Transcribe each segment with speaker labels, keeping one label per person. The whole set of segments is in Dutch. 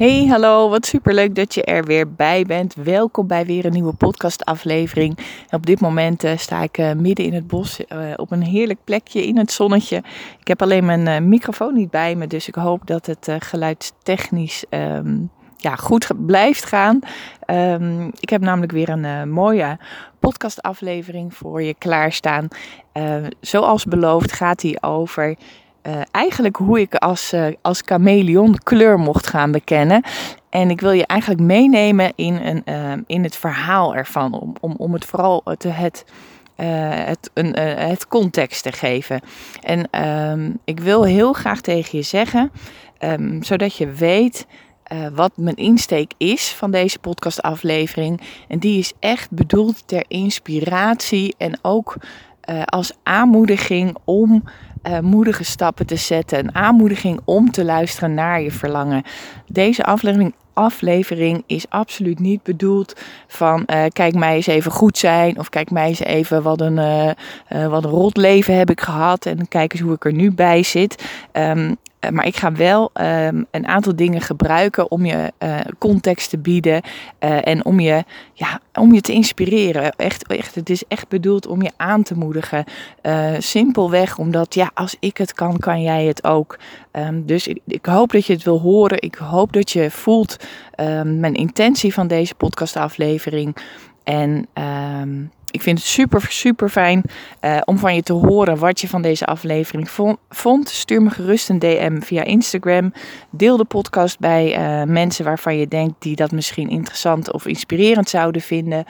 Speaker 1: Hey, hallo, wat superleuk dat je er weer bij bent. Welkom bij weer een nieuwe podcastaflevering. Op dit moment uh, sta ik uh, midden in het bos uh, op een heerlijk plekje in het zonnetje. Ik heb alleen mijn microfoon niet bij me, dus ik hoop dat het geluidstechnisch um, ja, goed blijft gaan. Um, ik heb namelijk weer een mooie podcastaflevering voor je klaarstaan. zoals beloofd gaat die over uh, eigenlijk hoe ik als, uh, als chameleon kleur mocht gaan bekennen. En ik wil je eigenlijk meenemen in, een, uh, in het verhaal ervan. Om, om, om het vooral te, het, het, een, het context te geven. En um, ik wil heel graag tegen je zeggen, um, zodat je weet wat mijn insteek is van deze podcastaflevering. En die is echt bedoeld ter inspiratie en ook als aanmoediging om uh, moedige stappen te zetten. Een aanmoediging om te luisteren naar je verlangen. Deze aflevering, aflevering is absoluut niet bedoeld van uh, kijk mij eens even goed zijn. Of kijk mij eens even wat een, uh, wat een rot leven heb ik gehad. En kijk eens hoe ik er nu bij zit. Um, eh, maar ik ga wel um, een aantal dingen gebruiken om je uh, context te bieden uh, en om je, ja, om je te inspireren. Echt, echt, het is echt bedoeld om je aan te moedigen. simpelweg omdat, ja, als ik het kan, kan jij het ook. Um, dus ik, hoop dat je het wil horen. Ik hoop dat je voelt um, mijn intentie van deze podcastaflevering. En ik vind het super, super fijn uh, om van je te horen wat je van deze aflevering vond. Stuur me gerust een DM via Instagram. Deel de podcast bij uh, mensen waarvan je denkt die dat misschien interessant of inspirerend zouden vinden.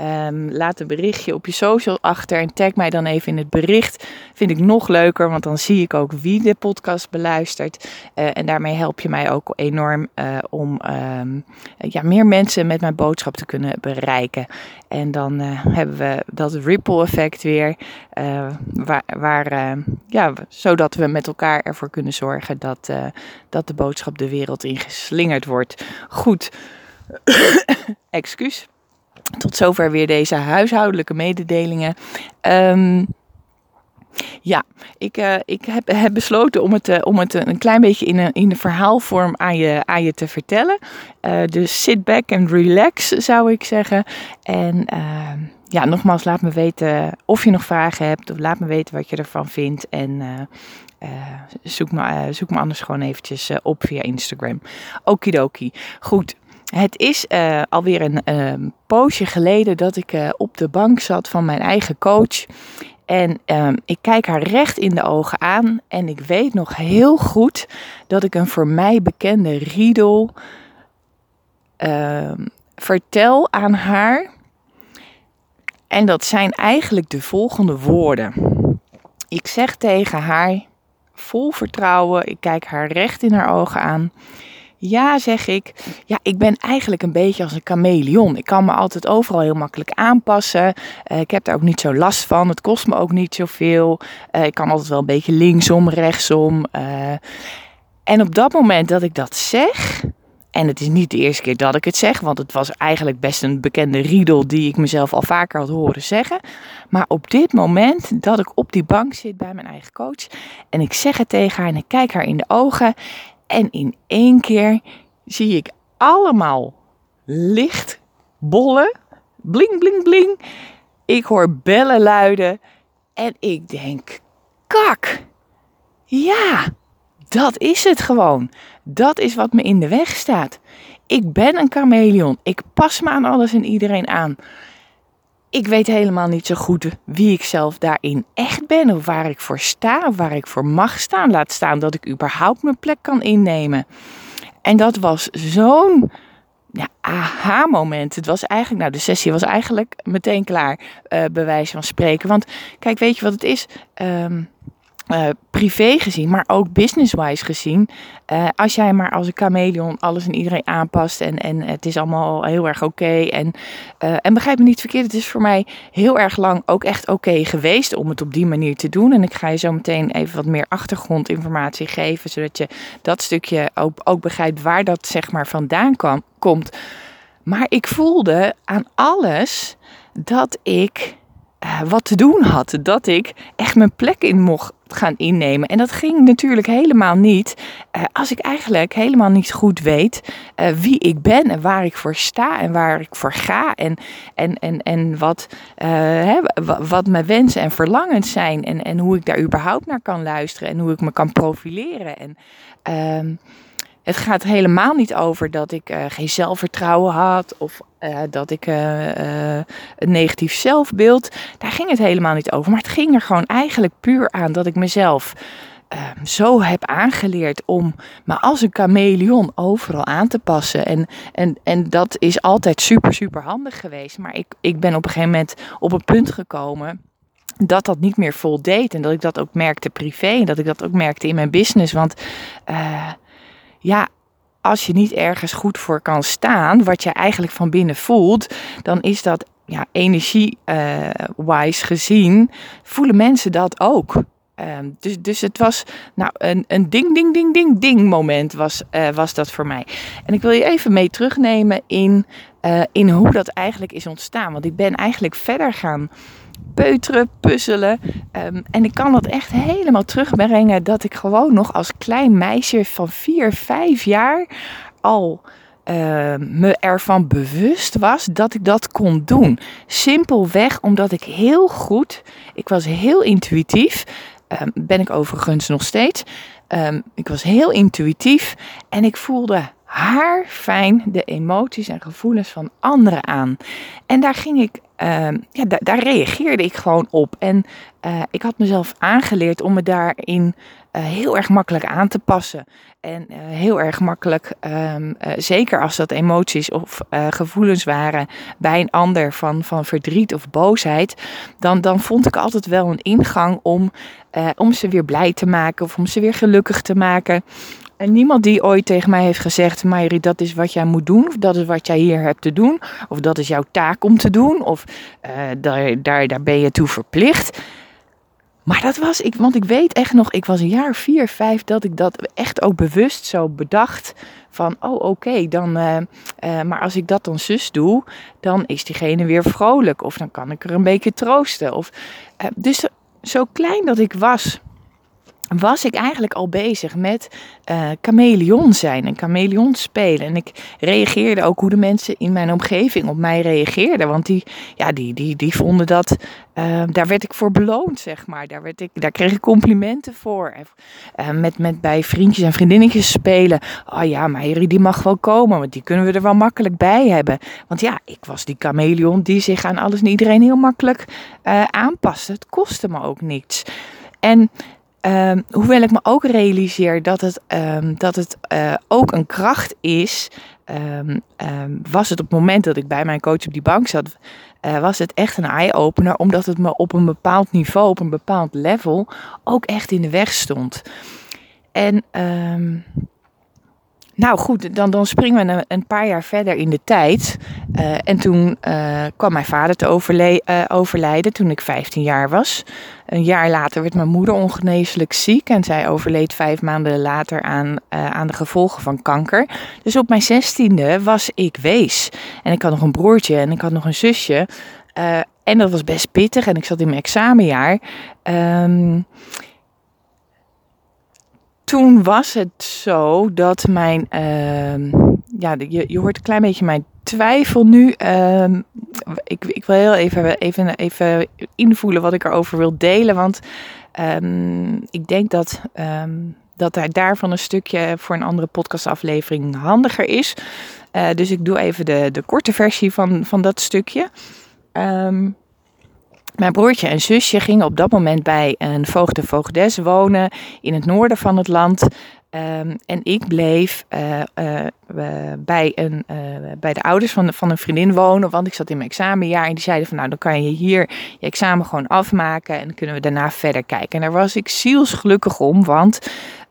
Speaker 1: Um, laat een berichtje op je social achter en tag mij dan even in het bericht. Vind ik nog leuker, want dan zie ik ook wie de podcast beluistert. Uh, en daarmee help je mij ook enorm uh, om um, ja, meer mensen met mijn boodschap te kunnen bereiken. En dan uh, hebben we dat ripple effect weer, waar, waar ja, zodat we met elkaar ervoor kunnen zorgen dat, dat de boodschap de wereld in geslingerd wordt. Goed, excuus. Tot zover weer deze huishoudelijke mededelingen. Um, ja, ik, uh, ik heb, heb, besloten om het, uh, om het een klein beetje in een, in een verhaalvorm aan je, aan je te vertellen. Uh, dus sit back and relax, zou ik zeggen. En ehm, ja, nogmaals, laat me weten of je nog vragen hebt. Of laat me weten wat je ervan vindt. En zoek, me, zoek me anders gewoon eventjes op via Instagram. Okidoki. Goed, het is uh, alweer een uh, poosje geleden dat ik uh, op de bank zat van mijn eigen coach. En ehm, ik kijk haar recht in de ogen aan. En ik weet nog heel goed dat ik een voor mij bekende riedel ehm, vertel aan haar. En dat zijn eigenlijk de volgende woorden. Ik zeg tegen haar, vol vertrouwen, ik kijk haar recht in haar ogen aan. Ja, zeg ik. Ja, ik ben eigenlijk een beetje als een chameleon. Ik kan me altijd overal heel makkelijk aanpassen. Uh, ik heb daar ook niet zo last van. Het kost me ook niet zoveel. Uh, ik kan altijd wel een beetje linksom, rechtsom. Uh, en op dat moment dat ik dat zeg. En het is niet de eerste keer dat ik het zeg, want het was eigenlijk best een bekende riedel die ik mezelf al vaker had horen zeggen. Maar op dit moment dat ik op die bank zit bij mijn eigen coach en ik zeg het tegen haar en ik kijk haar in de ogen en in één keer zie ik allemaal licht, bollen, bling, bling, bling. Ik hoor bellen luiden en ik denk, kak, ja, dat is het gewoon. Dat is wat me in de weg staat. Ik ben een chameleon. Ik pas me aan alles en iedereen aan ik weet helemaal niet zo goed wie ik zelf daarin echt ben. Of waar ik voor sta, of waar ik voor mag staan. Laat staan dat ik überhaupt mijn plek kan innemen. En dat was zo'n ja, aha-moment. Het was eigenlijk, nou, de sessie was eigenlijk meteen klaar, uh, bij wijze van spreken. Want kijk, weet je wat het is? Um, uh, privé gezien, maar ook business-wise gezien. Uh, als jij maar als een chameleon alles en iedereen aanpast en, en het is allemaal heel erg oké. en, uh, en begrijp me niet verkeerd, het is voor mij heel erg lang ook echt oké geweest om het op die manier te doen. En ik ga je zo meteen even wat meer achtergrondinformatie geven, zodat je dat stukje ook, ook begrijpt waar dat zeg maar vandaan kwam, komt. Maar ik voelde aan alles dat ik wat te doen had. Dat ik echt mijn plek in mocht gaan innemen. En dat ging natuurlijk helemaal niet uh, als ik eigenlijk helemaal niet goed weet uh, wie ik ben en waar ik voor sta en waar ik voor ga. En, en, en, en wat, uh, hè, wat mijn wensen en verlangens zijn. En, en hoe ik daar überhaupt naar kan luisteren en hoe ik me kan profileren. En, uh, het gaat helemaal niet over dat ik geen zelfvertrouwen had of uh, dat ik uh, een negatief zelfbeeld. Daar ging het helemaal niet over. Maar het ging er gewoon eigenlijk puur aan dat ik mezelf ehm, zo heb aangeleerd om me als een chameleon overal aan te passen. En, en, en dat is altijd super, super handig geweest. Maar ik, ik ben op een gegeven moment op een punt gekomen dat dat niet meer voldeed. En dat ik dat ook merkte privé. En dat ik dat ook merkte in mijn business. Want ja, als je niet ergens goed voor kan staan, wat je eigenlijk van binnen voelt, dan is dat ja, energie-wise gezien, voelen mensen dat ook. Uh, dus, dus het was nou, een, een ding, ding, ding, ding, ding moment was, uh, was dat voor mij. En ik wil je even mee terugnemen in, uh, in hoe dat eigenlijk is ontstaan. Want ik ben eigenlijk verder gaan peuteren, puzzelen. Um, en ik kan dat echt helemaal terugbrengen dat ik gewoon nog als klein meisje van 4, 5 jaar al uh, me ervan bewust was dat ik dat kon doen. Simpelweg omdat ik heel goed, ik was heel intuïtief, um, ben ik overigens nog steeds. Ik was heel intuïtief en ik voelde haar fijn de emoties en gevoelens van anderen aan. En daar ging ik, uh, ja, daar, reageerde ik gewoon op. En uh, ik had mezelf aangeleerd om me daarin uh, heel erg makkelijk aan te passen. En uh, heel erg makkelijk, um, zeker als dat emoties of gevoelens waren bij een ander van, van verdriet of boosheid, dan, dan vond ik altijd wel een ingang om, om ze weer blij te maken of om ze weer gelukkig te maken. En niemand die ooit tegen mij heeft gezegd: Mayri, dat is wat jij moet doen, of dat is wat jij hier hebt te doen, of dat is jouw taak om te doen, of uh, daar, daar, daar ben je toe verplicht. Maar dat was ik, want ik weet echt nog, ik was een jaar vier, vijf, dat ik dat echt ook bewust zo bedacht. Van, oh oké, dan, uh, uh, maar als ik dat dan zus doe, dan is diegene weer vrolijk. Of dan kan ik er een beetje troosten. Of, dus zo klein dat ik was, was ik eigenlijk al bezig met uh, chameleon zijn en chameleon spelen. En ik reageerde ook hoe de mensen in mijn omgeving op mij reageerden. Want die, ja, die, die, die vonden dat, uh, daar werd ik voor beloond, zeg maar. Daar, werd ik, daar kreeg ik complimenten voor. Uh, met, met bij vriendjes en vriendinnetjes spelen. Oh ja, Meiri, die mag wel komen, want die kunnen we er wel makkelijk bij hebben. Want ja, ik was die chameleon die zich aan alles en iedereen heel makkelijk aanpaste. Het kostte me ook niets. En Um, hoewel ik me ook realiseer dat het, um, dat het uh, ook een kracht is, um, was het op het moment dat ik bij mijn coach op die bank zat, uh, was het echt een eye-opener, omdat het me op een bepaald niveau, op een bepaald level, ook echt in de weg stond. En nou goed, dan, dan springen we een, paar jaar verder in de tijd. Uh, en toen uh, kwam mijn vader te overle uh, overlijden toen ik 15 jaar was. Een jaar later werd mijn moeder ongeneeslijk ziek en zij overleed vijf maanden later aan, aan de gevolgen van kanker. Dus op mijn zestiende was ik wees. En ik had nog een broertje en ik had nog een zusje. en dat was best pittig en ik zat in mijn examenjaar. Um, toen was het zo dat mijn, uh, ja, je, je hoort een klein beetje mijn twijfel nu. Uh, ik, ik wil heel even, even, even invoelen wat ik erover wil delen, want um, ik denk dat, dat daarvan een stukje voor een andere podcastaflevering handiger is. Uh, dus ik doe even de, de korte versie van, van dat stukje. Um, mijn broertje en zusje gingen op dat moment bij een voogd en voogdes wonen in het noorden van het land. Um, en ik bleef uh, uh, bij, een, uh, bij de ouders van, van een vriendin wonen, want ik zat in mijn examenjaar. En die zeiden van nou, dan kan je hier je examen gewoon afmaken en dan kunnen we daarna verder kijken. En daar was ik zielsgelukkig om, want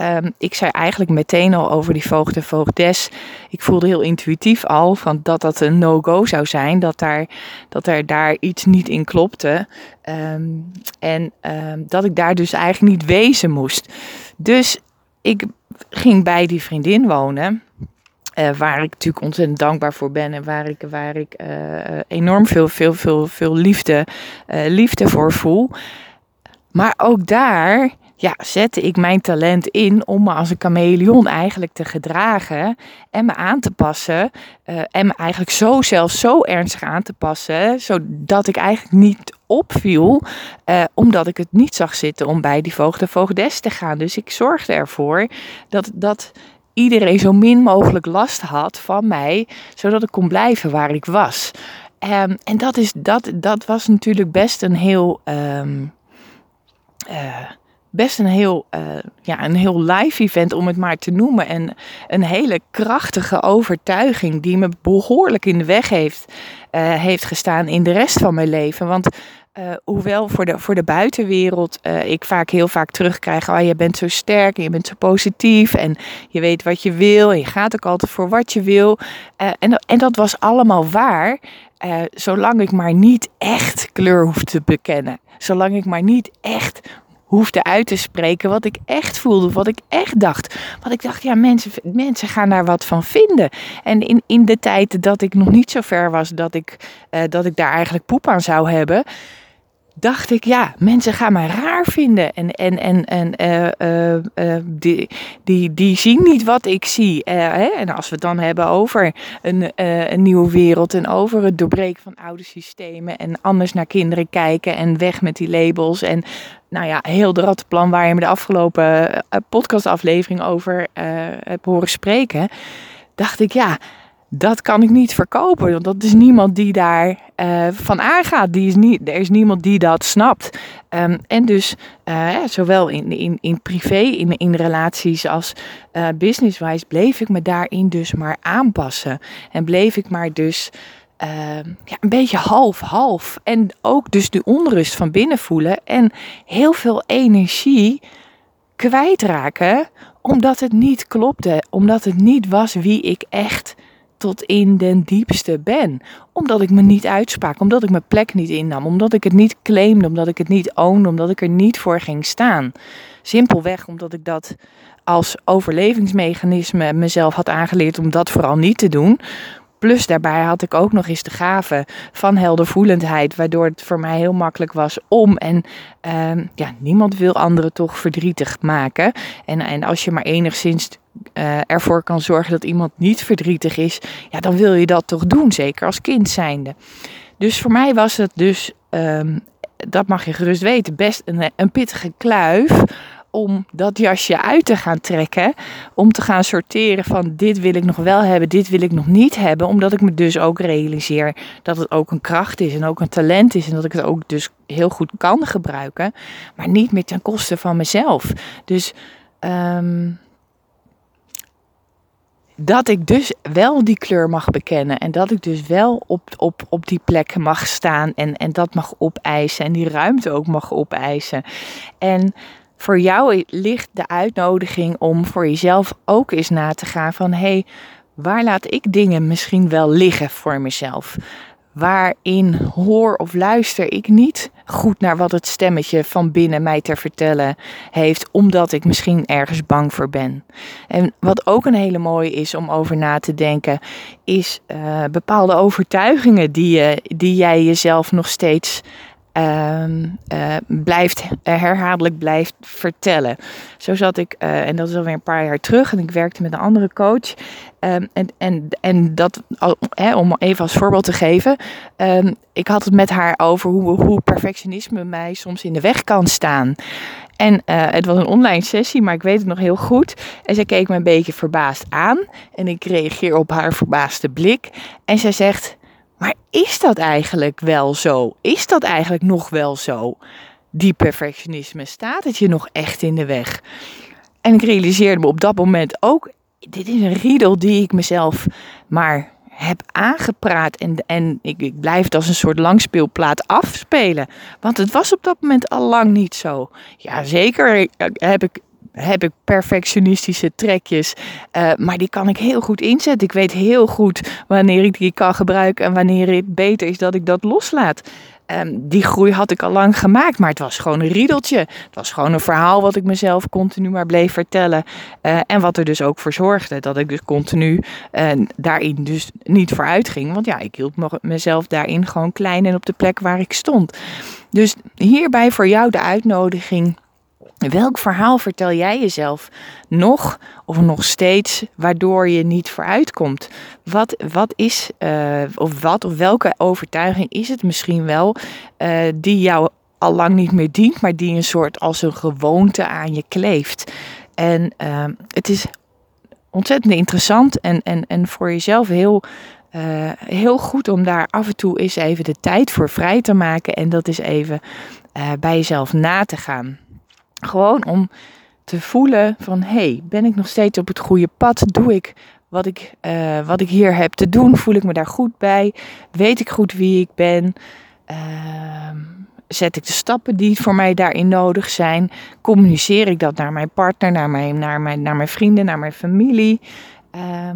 Speaker 1: Um, ik zei eigenlijk meteen al over die voogd en voogdes. Ik voelde heel intuïtief al van dat dat een no-go zou zijn. Dat, daar, dat er daar iets niet in klopte. Um, en um, dat ik daar dus eigenlijk niet wezen moest. Dus ik ging bij die vriendin wonen. Uh, waar ik natuurlijk ontzettend dankbaar voor ben en waar ik, waar ik uh, enorm veel, veel, veel, veel liefde, liefde voor voel. Maar ook daar ja, zette ik mijn talent in om me als een chameleon eigenlijk te gedragen en me aan te passen. Uh, en me eigenlijk zo zelfs zo ernstig aan te passen, zodat ik eigenlijk niet opviel, uh, omdat ik het niet zag zitten om bij die voogd en voogdes te gaan. Dus ik zorgde ervoor dat, dat iedereen zo min mogelijk last had van mij, zodat ik kon blijven waar ik was. Um, en dat, is, dat, dat was natuurlijk best een heel. Um, uh, best een heel, uh, ja, een heel live event om het maar te noemen. En een hele krachtige overtuiging die me behoorlijk in de weg heeft, uh, heeft gestaan in de rest van mijn leven. Want uh, hoewel voor de, voor de buitenwereld ik vaak heel vaak terugkrijg: oh, je bent zo sterk en je bent zo positief en je weet wat je wil en je gaat ook altijd voor wat je wil. en, en dat was allemaal waar, zolang ik maar niet echt kleur hoef te bekennen. Zolang ik maar niet echt hoefde uit te spreken wat ik echt voelde, wat ik echt dacht. Wat ik dacht, ja, mensen, mensen gaan daar wat van vinden. En in, in de tijd dat ik nog niet zo ver was dat ik, uh, dat ik daar eigenlijk poep aan zou hebben, dacht ik, ja, mensen gaan mij raar vinden. En, en, en, en uh, uh, die, die, die zien niet wat ik zie. Hè? En als we het dan hebben over een, een nieuwe wereld en over het doorbreken van oude systemen en anders naar kinderen kijken en weg met die labels. En nou ja, heel de rattenplan waar je me de afgelopen podcastaflevering over hebt horen spreken. Dacht ik, ja, dat kan ik niet verkopen. Want dat is niemand die daar uh, van aangaat. Die is niet, er is niemand die dat snapt. Um, en dus uh, zowel in, in, in privé, in, in relaties als uh, businesswise bleef ik me daarin dus maar aanpassen. En bleef ik maar dus ja, een beetje half-half. En ook dus de onrust van binnen voelen. En heel veel energie kwijtraken. Omdat het niet klopte. Omdat het niet was wie ik echt tot in den diepste ben. Omdat ik me niet uitsprak, omdat ik mijn plek niet innam, omdat ik het niet claimde, omdat ik het niet ownde, omdat ik er niet voor ging staan. Simpelweg omdat ik dat als overlevingsmechanisme mezelf had aangeleerd om dat vooral niet te doen. Plus daarbij had ik ook nog eens de gave van heldervoelendheid, waardoor het voor mij heel makkelijk was om. En uh, ja, niemand wil anderen toch verdrietig maken. En, en als je maar enigszins uh, ervoor kan zorgen dat iemand niet verdrietig is, ja, dan wil je dat toch doen, zeker als kind zijnde. Dus voor mij was het dus, um, dat mag je gerust weten, best een, een pittige kluif om dat jasje uit te gaan trekken. Om te gaan sorteren van dit wil ik nog wel hebben, dit wil ik nog niet hebben. Omdat ik me dus ook realiseer dat het ook een kracht is en ook een talent is. En dat ik het ook dus heel goed kan gebruiken. Maar niet meer ten koste van mezelf. Dus um, dat ik dus wel die kleur mag bekennen. En dat ik dus wel op, op, op die plek mag staan en, en dat mag opeisen. En die ruimte ook mag opeisen. En voor jou ligt de uitnodiging om voor jezelf ook eens na te gaan van hé, hey, waar laat ik dingen misschien wel liggen voor mezelf? Waarin hoor of luister ik niet goed naar wat het stemmetje van binnen mij te vertellen heeft, omdat ik misschien ergens bang voor ben. En wat ook een hele mooie is om over na te denken, is uh, bepaalde overtuigingen die, je, die jij jezelf nog steeds uh, uh, blijft herhaaldelijk blijft vertellen. Zo zat ik, uh, en dat is alweer een paar jaar terug, en ik werkte met een andere coach. Um, en, en, en dat, hè, om even als voorbeeld te geven, um, ik had het met haar over hoe, hoe perfectionisme mij soms in de weg kan staan. En het was een online sessie, maar ik weet het nog heel goed. En zij keek me een beetje verbaasd aan. En ik reageer op haar verbaasde blik. En zij zegt: maar is dat eigenlijk wel zo? Is dat eigenlijk nog wel zo? Die perfectionisme, staat het je nog echt in de weg? En ik realiseerde me op dat moment ook, dit is een riedel die ik mezelf maar heb aangepraat. En, en ik, ik blijf het als een soort langspeelplaat afspelen. Want het was op dat moment al lang niet zo. Ja, zeker heb ik heb ik perfectionistische trekjes. Uh, maar die kan ik heel goed inzetten. Ik weet heel goed wanneer ik die kan gebruiken en wanneer het beter is dat ik dat loslaat. Um, die groei had ik al lang gemaakt, maar het was gewoon een riedeltje. Het was gewoon een verhaal wat ik mezelf continu maar bleef vertellen. Uh, en wat er dus ook voor zorgde dat ik dus continu uh, daarin dus niet vooruit ging. Want ja, ik hield mezelf daarin gewoon klein en op de plek waar ik stond. Dus hierbij voor jou de uitnodiging Welk verhaal vertel jij jezelf nog of nog steeds waardoor je niet vooruitkomt? Wat, wat is, uh, of wat of welke overtuiging is het misschien wel uh, die jou al lang niet meer dient, maar die een soort als een gewoonte aan je kleeft? En uh, het is ontzettend interessant en, en, en voor jezelf heel, heel goed om daar af en toe eens even de tijd voor vrij te maken en dat is even bij jezelf na te gaan. Gewoon om te voelen van hé, hey, ben ik nog steeds op het goede pad? Doe ik wat ik, uh, wat ik hier heb te doen? Voel ik me daar goed bij? Weet ik goed wie ik ben? Uh, zet ik de stappen die voor mij daarin nodig zijn? Communiceer ik dat naar mijn partner, naar mijn, naar mijn, naar mijn vrienden, naar mijn familie? Uh,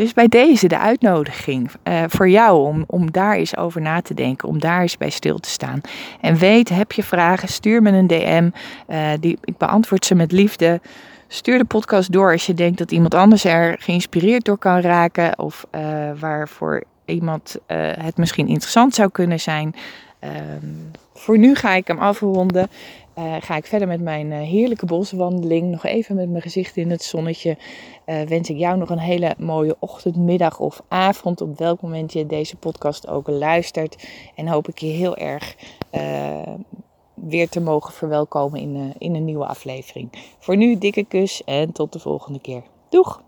Speaker 1: dus bij deze de uitnodiging uh, voor jou om, om daar eens over na te denken, om daar eens bij stil te staan. En weet, heb je vragen, stuur me een DM. Eh, die, ik beantwoord ze met liefde. Stuur de podcast door als je denkt dat iemand anders er geïnspireerd door kan raken. Of uh, waarvoor iemand het misschien interessant zou kunnen zijn. Ehm, voor nu ga ik hem afronden. Uh, ga ik verder met mijn uh, heerlijke boswandeling. Nog even met mijn gezicht in het zonnetje. Uh, wens ik jou nog een hele mooie ochtend, middag of avond. Op welk moment je deze podcast ook luistert. En hoop ik je heel erg weer te mogen verwelkomen in, in een nieuwe aflevering. Voor nu, dikke kus en tot de volgende keer. Doeg!